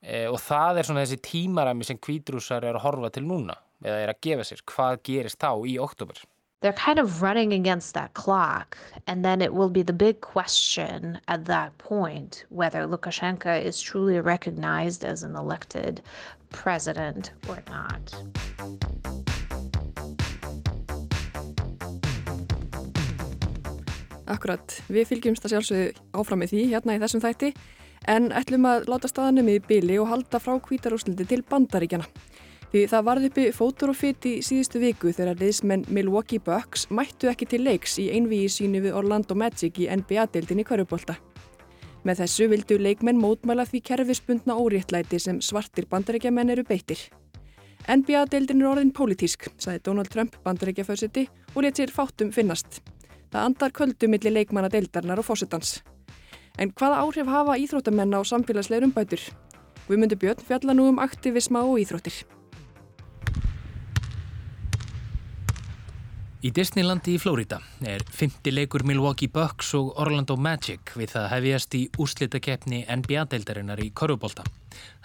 e, og það er svona þessi tímarami sem kvítrúsar er að horfa til núna eða er að gefa sér hvað gerist þá í oktober. they're kind of running against that clock. And then it will be the big question at that point whether Lukashenko is truly recognized as an elected president or not. Akkurat, við fylgjumst að sjálfsögðu áfram með því hérna í þessum þætti en ætlum að láta staðanum í byli og halda frá kvítarúslindi til bandaríkjana. Því það varði uppi fótur og fyrt í síðustu viku þegar liðsmenn Milwaukee Bucks mættu ekki til leiks í einvíi sínu við Orlando Magic í NBA-deildin í Kvörubólta. Með þessu vildu leikmenn mótmæla því kerfispundna óréttlæti sem svartir bandarækjamenn eru beittir. NBA-deildin er orðin pólitísk, saði Donald Trump bandarækjaföðsiti og létt sér fátum finnast. Það andar köldu millir leikmanna deildarnar og fósittans. En hvaða áhrif hafa íþróttamenn á samfélagslegur umbætur? Guðmundur Björn fjalla nú um aktivisma og íþróttir. Í Disneylandi í Flórida er fymti leikur Milwaukee Bucks og Orlando Magic við það hefjast í úrslitakeppni NBA-deildarinnar í Korjubólta.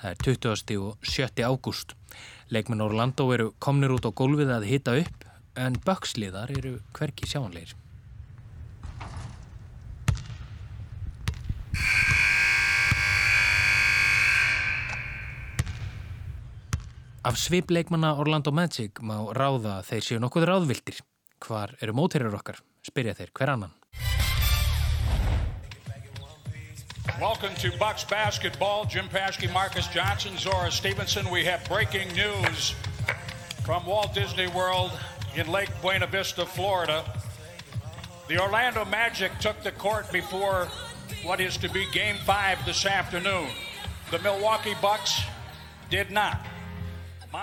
Það er 20. og 7. ágúst. Leikmenn Orlando eru komnir út á gólfið að hita upp en Bucks liðar eru hverki sjáanleir. Af svipleikmanna Orlando Magic má ráða þeir séu nokkuð ráðvildir. Hvar eru mótærir okkar? Spyrja þeir hver annan. Welcome to Bucks Basketball. Jim Paschke, Marcus Johnson, Zora Stevenson. We have breaking news from Walt Disney World in Lake Buena Vista, Florida. The Orlando Magic took the court before what is to be game five this afternoon. The Milwaukee Bucks did not.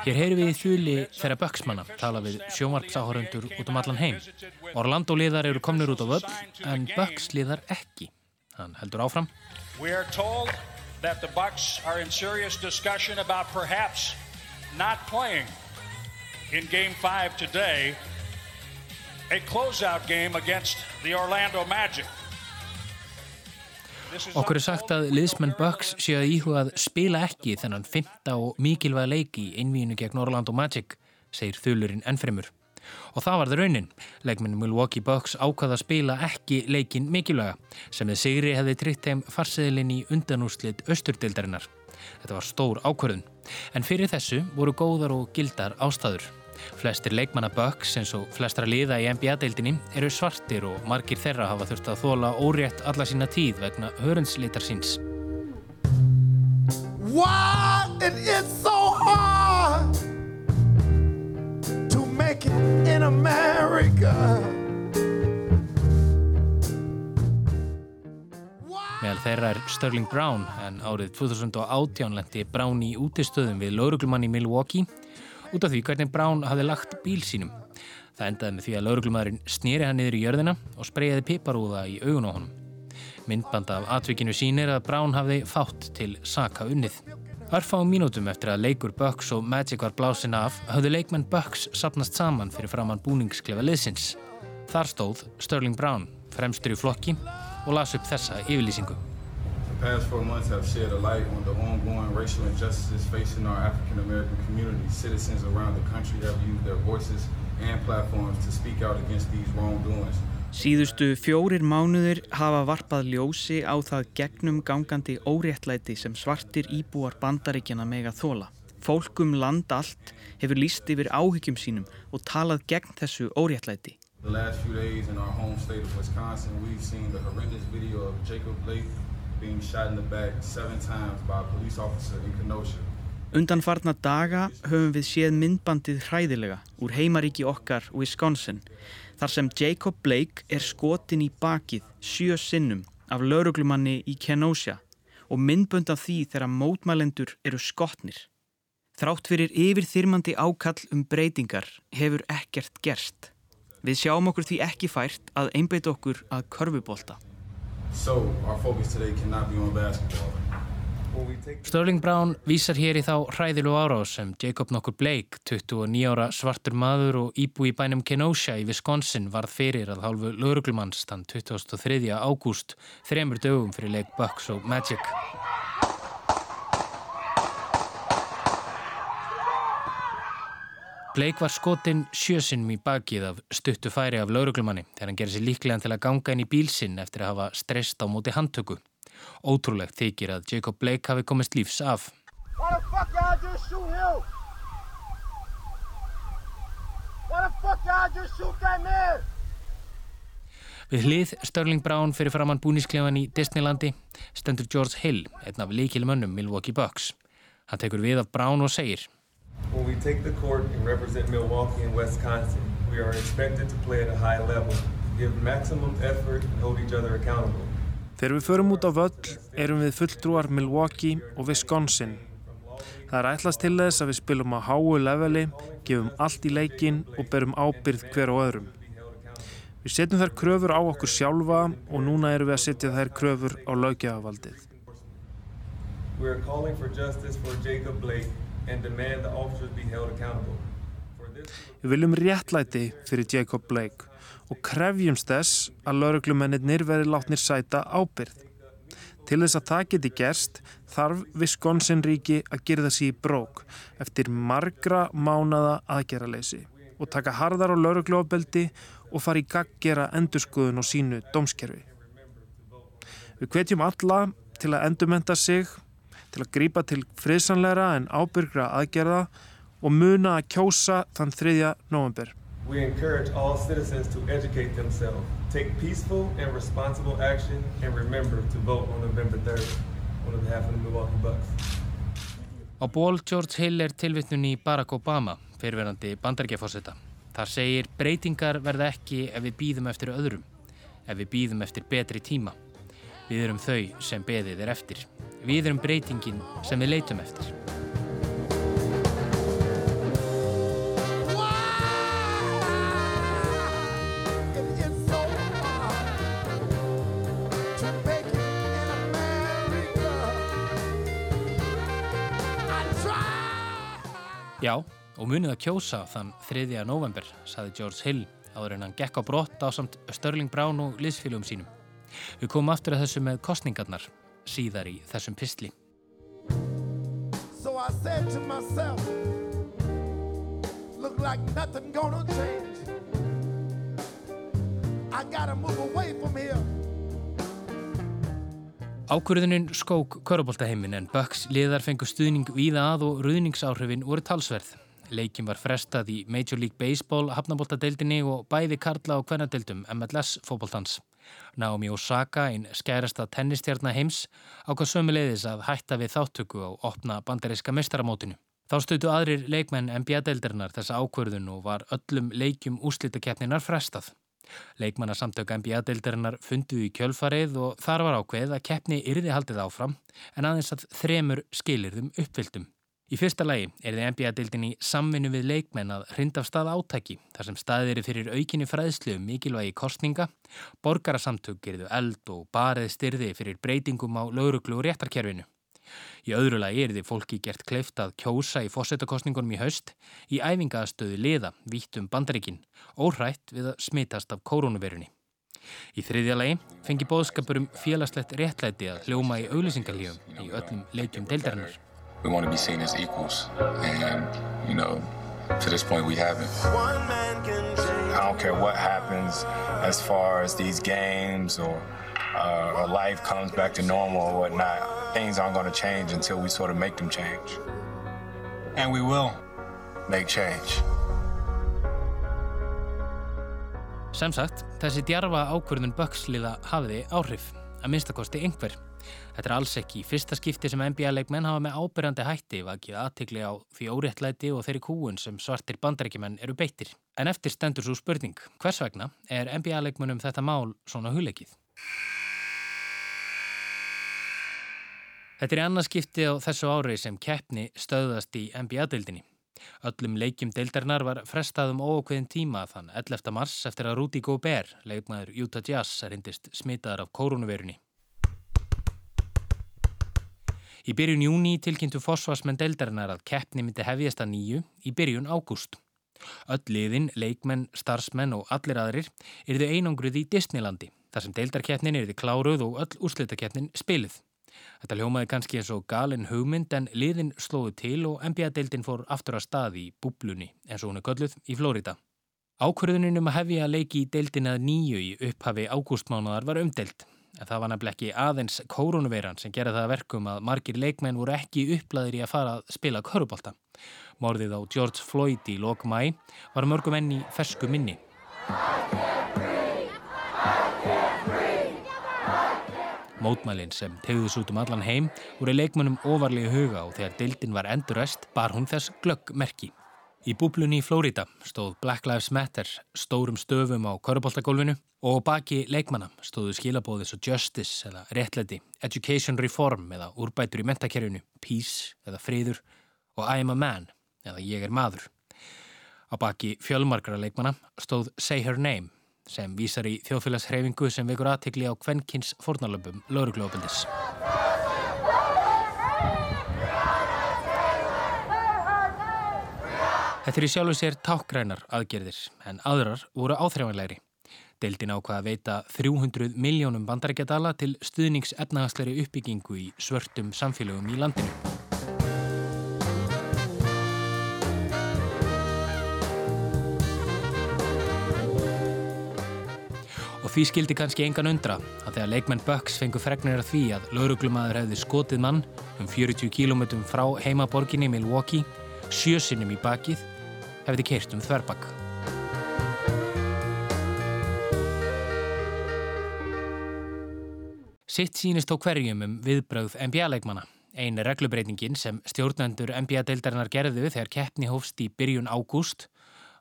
Hér heyri við í þjúli þeirra böksmanna tala við sjómarpsáhörundur út um allan heim. Orlando liðar eru komnir út á völl en Bucks liðar ekki. Hann heldur áfram. We are told that the Bucks are in serious discussion about perhaps not playing in game 5 today a closeout game against the Orlando Magic. Okkur er sagt að liðsmenn Bucks séu að íhuga að spila ekki þennan fymta og mikilvæga leiki í einvíinu gegn Orlando Magic, segir þulurinn ennfremur. Og það var það raunin. Leikmenn Milwaukee Bucks ákvaða að spila ekki leikin mikilvæga, sem þið sigri hefði tryggt þeim farseðilinn í undanúslit austurdeildarinnar. Þetta var stór ákvörðun. En fyrir þessu voru góðar og gildar ástæður. Flestir leikmanna Bucks eins og flestra liða í NBA-deildinni eru svartir og margir þeirra hafa þurft að þóla órétt alla sína tíð vegna hörundslitar síns. Why it is so hard to make it in America? Meðal þeirra er Sterling Brown en árið 2018 lendi Brown í útistöðum við lauruglumann í Milwaukee út af því hvernig Brown hafi lagt bíl sínum. Það endaði með því að lauruglumadurinn snýri hann niður í jörðina og spreyjaði piparúða í augun á honum. Myndband af atvikinu sínir að Brown hafði fátt til saka unnið. Örfá mínútum eftir að leikur Bucks og Magic var blásin af hafðu leikmenn Bucks sapnast saman fyrir framann búningsklefa liðsins. Þar stóð Sterling Brown, fremstur í flokki og las upp þessa yfirlýsingu. The past four months have shed a light on the ongoing racial injustices facing our African American community. Citizens around the country have used their voices and platforms to speak out against these wrongdoings. Síðustu fjórir mánuðir hafa varpað ljósi á það gegnum gangandi óréttlæti sem svartir íbúar bandaríkjana mega þóla. Fólkum land allt hefur líst yfir áhyggjum sínum og talað gegn þessu óréttlæti. Being shot in the back seven times by a police officer in Kenosha. Undanfarna daga höfum við séð myndbandið hræðilega úr heimaríki okkar Wisconsin þar sem Jacob Blake er skotin í bakið sjö sinnum af lauruglumanni í Kenosha og myndbund af því þegar mótmælendur eru skotnir. Þrátt fyrir yfir þyrmandi ákall um breytingar hefur ekkert gerst. Við sjáum okkur því ekki fært að einbeit okkur að körfubólta. So, our focus today cannot be on basketball. Sterling Brown vísar hér í þá hræðilu árás sem Jacob nokkur Blake, 29 ára svartur maður og íbú í bænum Kenosha í Wisconsin varð fyrir að hálfu lauruglumanns þann 23. ágúst, þremur dögum fyrir leik Bucks og Magic. Blake var skotinn sjösinnum í bakið af stuttu færi af lauruglumanni þegar hann gerði sér líklegan til að ganga inn í bílsinn eftir að hafa strest á móti handtöku. Ótrúlegt þykir að Jacob Blake hafi komist lífs af. Við hlið Sterling Brown fyrir framann búnisklefan í Disneylandi stendur George Hill, einn af líkilmönnum Milwaukee Bucks. Hann tekur við af Brown og segir When we take the court and represent Milwaukee and Wisconsin, we are expected to play at a high level, give maximum effort and hold each other accountable. Þegar við förum út á völl erum við fulltrúar Milwaukee og Wisconsin. Það er ætlast til þess að við spilum á háu leveli, gefum allt í leikin og berum ábyrð hver á öðrum. Við setjum þær kröfur á okkur sjálfa og núna erum við að setja þær kröfur á lögjafavaldið. Við viljum réttlæti fyrir Jacob Blake og krefjumst þess að lauruglumennir veri látnir sæta ábyrð. Til þess að það geti gerst þarf Wisconsin ríki að gerða sér í brók eftir margra mánada aðgerraleysi og taka harðar á lauruglofbeldi og fara í gaggjera endurskoðun og sínu dómskerfi. Við hvetjum alla til að endurmenta sig til að grípa til friðsanleira en ábyrgra aðgerða og muna að kjósa þann 3. november. We encourage all citizens to educate themselves, take peaceful and responsible action and remember to vote on November 3rd on behalf of the Milwaukee Bucks. Á ból George Hill er tilvittnun í Barack Obama, fyrirverandi bandarækjafórseta. Það segir breytingar verða ekki ef við býðum eftir öðrum, ef við býðum eftir betri tíma. Við erum þau sem beðið er eftir. Við erum breytingin sem við leitum eftir. Já, og munið að kjósa þann 3. november, saði George Hill áður en hann gekk á brott á samt Störling Brown og liðsfélögum sínum. Við komum aftur að þessu með kostningarnar síðar í þessum pistli. So I said to myself Look like nothing gonna change I gotta move away from here Ákvörðunin skók körubóltaheimin en Bucks liðar fengu stuðning víða að og ruðningsáhrifin voru talsverð. Leikin var frestað í Major League Baseball hafnabóltadeildinni og bæði Karla og Kvennadeildum MLS fókbóltans. Naomi Osaka, einn skærasta tennistjarnar heims, ákvað sömuleiðis að hætta við þáttöku á opna bandaríska mestaramótinu. Þá stötu aðrir leikmenn NBA-deildarinnar þessa ákverðun og var öllum leikjum úslítakeppninar frestað. Leikmannasamtök NBA-deildarinnar funduði í kjölfarið og þar var ákveð að keppni yrði haldið áfram en aðeins að þremur skilirðum uppfyldum. Í fyrsta lagi er þið NBA-dildin í samvinnu við leikmenn að hrinda af stað átæki þar sem staðir er fyrir aukinni fræðslu um mikilvægi kostninga, borgarasamtök er þau eld og barið styrði fyrir breytingum á lauruglu og réttarkerfinu. Í öðru lagi er þið fólki gert kleift að kjósa í fósettakostningunum í haust í æfingastöðu liða vítum bandaríkin og hrætt við að smitast af koronavirunni. Í þriðja lagi fengi bóðskapur um félagslegt réttlæti að hljóma í auglýsingarlífum í öllum leikjum deildarinnar. We want to be seen as equals. And, you know, to this point, we haven't. I don't care what happens as far as these games or, uh, or life comes back to normal or whatnot. Things aren't going to change until we sort of make them change. And we will make change. Sem sagt, þessi djarfa ákvörðun Böksliða hafiði áhrif, að minnstakosti einhver. Þetta er alls ekki fyrsta skipti sem NBA-leikmenn hafa með ábyrjandi hætti vakið aðtikli á því óréttlæti og þeirri kúun sem svartir bandarækjumenn eru beittir. En eftir stendur svo spurning, hvers vegna er NBA-leikmennum þetta mál svona huleikið? Þetta er annað skipti á þessu ári sem keppni stöðast í NBA-deildinni. Öllum leikjum deildarinnar var frestað um óokveðin tíma þann 11. mars eftir að Rudy Gobert, leikmaður Utah Jazz, reyndist smitaðar af koronavirunni. Í byrjun júni tilkynntu fósfarsmenn deildarinnar að keppni myndi hefjast að nýju í byrjun ágúst. Öll liðin, leikmenn, starfsmenn og allir aðrir erðu einangruð í Disneylandi þar sem deildarkeppnin erði kláruð og öll úrslitakeppnin spilið. Þetta hljómaði kannski eins og galin hugmynd en liðin slóðu til og NBA-deildin fór aftur að staði í búblunni eins og hún er gölluð í Flórida. Ákvörðunin um að hefja leiki í deildin að nýju í upphafi ágústmánaðar var umdelt En það var nefnileg ekki aðeins kórunuveiran sem gerði það verkum að margir leikmenn voru ekki upplaðir í að fara að spila körubólta. Morðið á George Floyd í lok mæ var mörgum enn í fersku minni. Mótmælinn sem tegðus út um allan heim voru leikmennum ofarlega huga og þegar deildin var endurrest bar hún þess glöggmerki. Í búblunni í Flórida stóð Black Lives Matter stórum stöfum á korubóltagólfinu og baki leikmanna stóðu skilabóðis og Justice eða réttleiti, Education Reform eða úrbætur í mentakerfinu, Peace eða Friður og I am a man eða Ég er maður. Á baki fjölmarkra leikmanna stóð Say Her Name sem vísar í þjóðfélagshreyfingu sem vekur aðtikli á kvennkins fornalöpum lauruglófaldis. Þetta er í sjálfu sér tákgrænar aðgerðir en aðrar voru áþreifanlegri. Deildin ákvaða að veita 300 miljónum bandarækjadala til stuðnings efnahagsleiri uppbyggingu í svörtum samfélögum í landinu. Og því skildi kannski engan undra að þegar leikmenn Bucks fengu fregnir af því að lauruglumadur hefði skotið mann um 40 km frá heimaborginni Milwaukee, sjösinnum í bakið, hefði keirt um þverbakk. Sitt sínist á hverjum um viðbröð NBA-leikmana. Einu reglubreitingin sem stjórnendur NBA-deildarinnar gerðu þegar keppni hófst í byrjun ágúst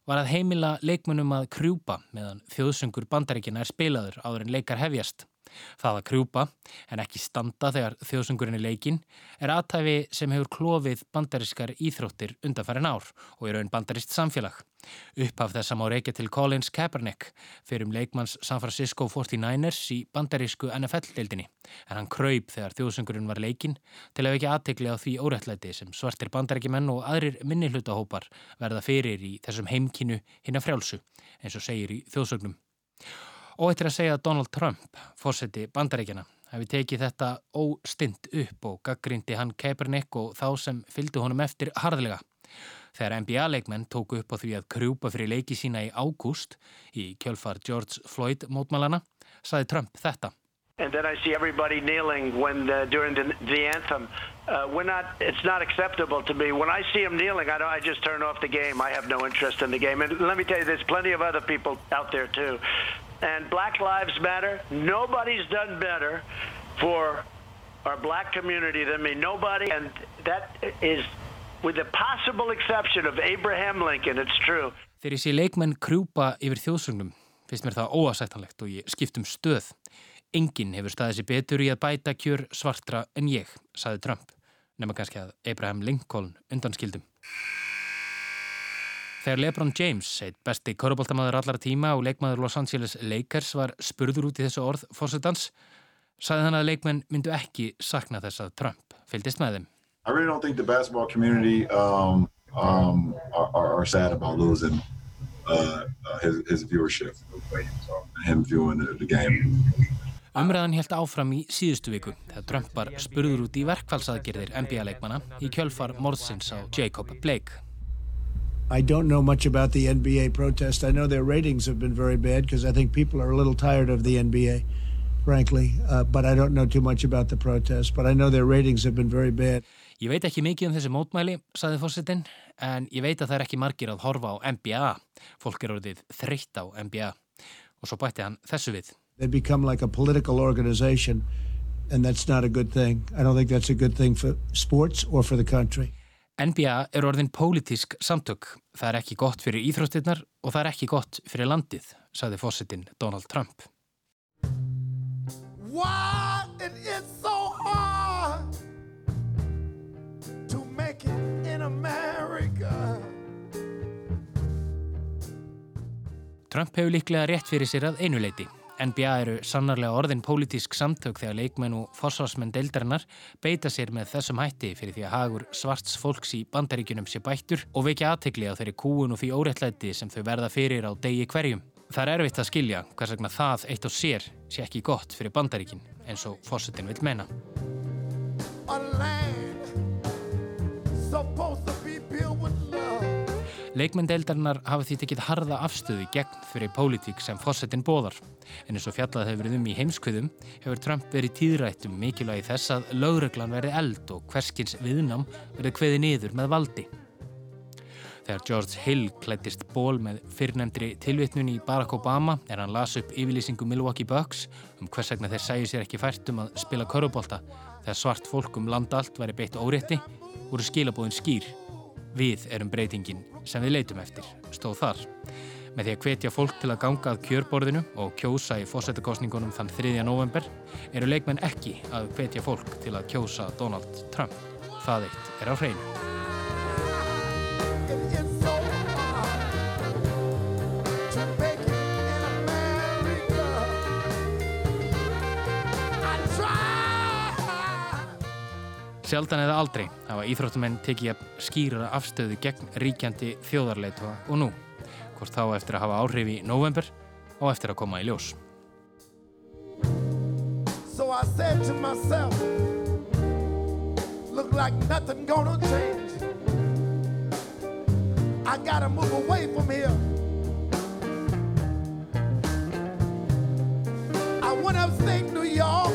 var að heimila leikmunum að krjúpa meðan þjóðsöngur bandaríkina er spilaður áður en leikar hefjast. Það að krjúpa, en ekki standa þegar þjóðsungurinn er leikin, er aðtæfi sem hefur klófið bandarískar íþróttir undanfærin ár og er raun bandarist samfélag. Upphaf þess að má reykja til Collins Kaepernick fyrir um leikmanns San Francisco 49ers í bandarísku NFL-deildinni, en hann kröyp þegar þjóðsungurinn var leikin til að ekki aðtegli á því órættlæti sem svartir bandaríkimenn og aðrir minnihlutahópar verða fyrir í þessum heimkinu hinn að frjálsu, eins og segir í þjóðsögnum. Og eittir að segja að Donald Trump, fórseti bandaríkjana, hefði tekið þetta óstind upp og gaggrindi hann Kaepernick og þá sem fylgdu honum eftir harðlega. Þegar NBA-leikmenn tóku upp á því að krjúpa fyrir leiki sína í ágúst í kjölfar George Floyd mótmálana, saði Trump þetta. And then I see everybody kneeling when uh, during the, the anthem. Uh, we're not. It's not acceptable to me. When I see them kneeling, I, I just turn off the game. I have no interest in the game. And let me tell you, there's plenty of other people out there too. And Black Lives Matter. Nobody's done better for our black community than me. Nobody, and that is, with the possible exception of Abraham Lincoln. It's true. Þegar ég sé leikmenn krjúpa yfir þjóðsögnum, finnst mér það óasættanlegt og ég skiptum stöð. Enginn hefur staðið sér betur í að bæta kjör svartra en ég, saði Trump, nema kannski að Abraham Lincoln undanskildum. Þegar Lebron James, eitt besti korubóltamaður allara tíma og leikmaður Los Angeles Lakers var spurður út í þessu orð fórsetans, saði hann að leikmenn myndu ekki sakna þess að Trump fylgist með þeim. I really don't think the basketball community um, um, are, are sad about losing uh, his, his viewership and him viewing the, the game. Umræðan helt áfram í síðustu viku þegar Trump var spurður út í verkfallsaðgerðir NBA-leikmana í kjölfar morðsins á Jacob Blake. I don't know much about the NBA protest. I know their ratings have been very bad because I think people are a little tired of the NBA, frankly. Uh, but I don't know too much about the protest. But I know their ratings have been very bad. Ég veit ekki mikið um þessi mótmæli, saði fórsetin, en ég veit að það er ekki margir að horfa á NBA. Fólk er orðið þreytt á NBA. Og svo bætti hann þessu við. They become like a political organization and that's not a good thing. I don't think that's a good thing for sports or for the country. NBA er orðin pólitísk samtök. Það er ekki gott fyrir íþróttirnar og það er ekki gott fyrir landið, sagði fósittin Donald Trump. Why it is so hard to make it in America Trump hefur líklega rétt fyrir sér að einuleiti. NBA eru sannarlega orðin pólitísk samtök þegar leikmenn og forsvarsmenn deildarinnar beita sér með þessum hætti fyrir því að hagur svarts fólks í bandaríkunum sé bættur og vekja aðtegli á þeirri kúun og því óréttlæti sem þau verða fyrir á degi hverjum. Það er erfitt að skilja hvers vegna það eitt og sér sé ekki gott fyrir bandaríkin eins og fórsetin vil menna. Leikmenn deildarinnar hafa því tekið harða afstöðu gegn fyrir pólitík sem fórsetin bóðar. En eins og fjallað hefur verið um í heimskviðum hefur Trump verið tíðrætt um mikilvægi þess að lögreglan verði eld og hverskins viðnám verði kveði niður með valdi. Þegar George Hill klættist ból með fyrrnemdri tilvitnun í Barack Obama er hann las upp yfirlýsingu Milwaukee Bucks um hvers vegna þeir sæju sér ekki fært um að spila körubólta þegar svart fólk um landa allt væri beitt órétti voru skilabóðin skýr. Við erum breytingin sem við leitum eftir, stóð þar. Með því að hvetja fólk til að ganga að kjörborðinu og kjósa í fósettakostningunum þann 3. november eru leikmenn ekki að hvetja fólk til að kjósa Donald Trump. Það eitt er á hreinu. Sjaldan eða aldrei hafa íþróttumenn tekið að skýra afstöðu gegn ríkjandi þjóðarleituða og nú, hvort þá eftir að hafa áhrif í november og eftir að koma í ljós. So I said to myself, look like nothing gonna change. I gotta move away from here. I went upstate New York,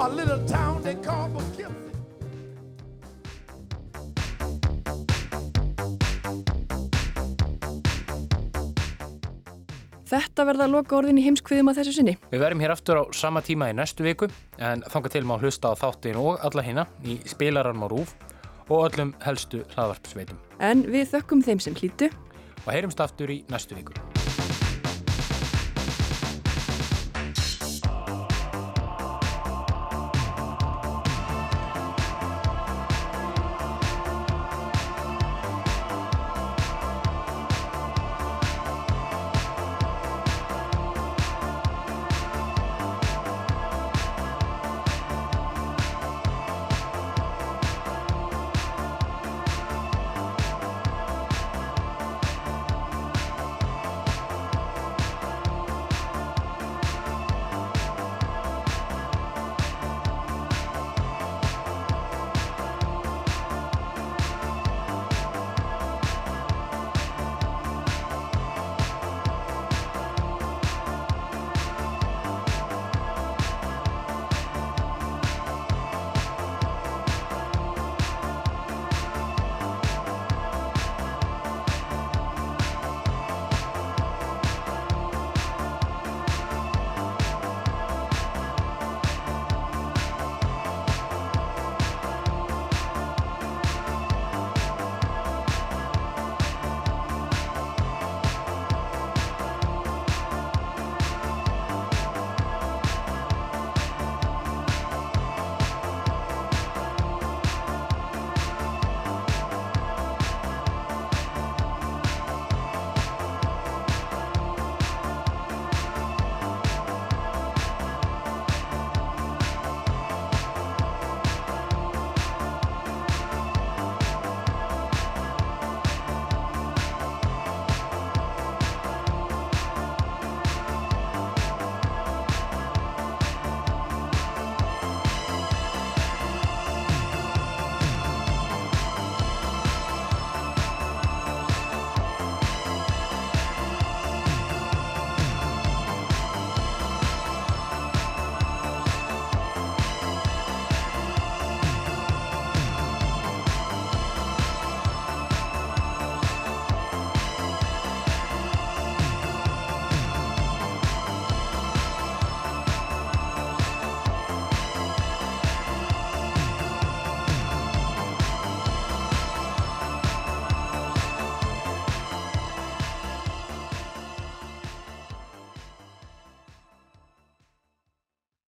a little town they call Poughkeepsie. Þetta verða loka orðin í heimskviðum að þessu sinni. Við verðum hér aftur á sama tíma í næstu viku en þanga til má hlusta á þáttin og alla hérna í spilarann á rúf og öllum helstu hlaðvarpsveitum. En við þökkum þeim sem hlýtu. Og heyrumst aftur í næstu viku.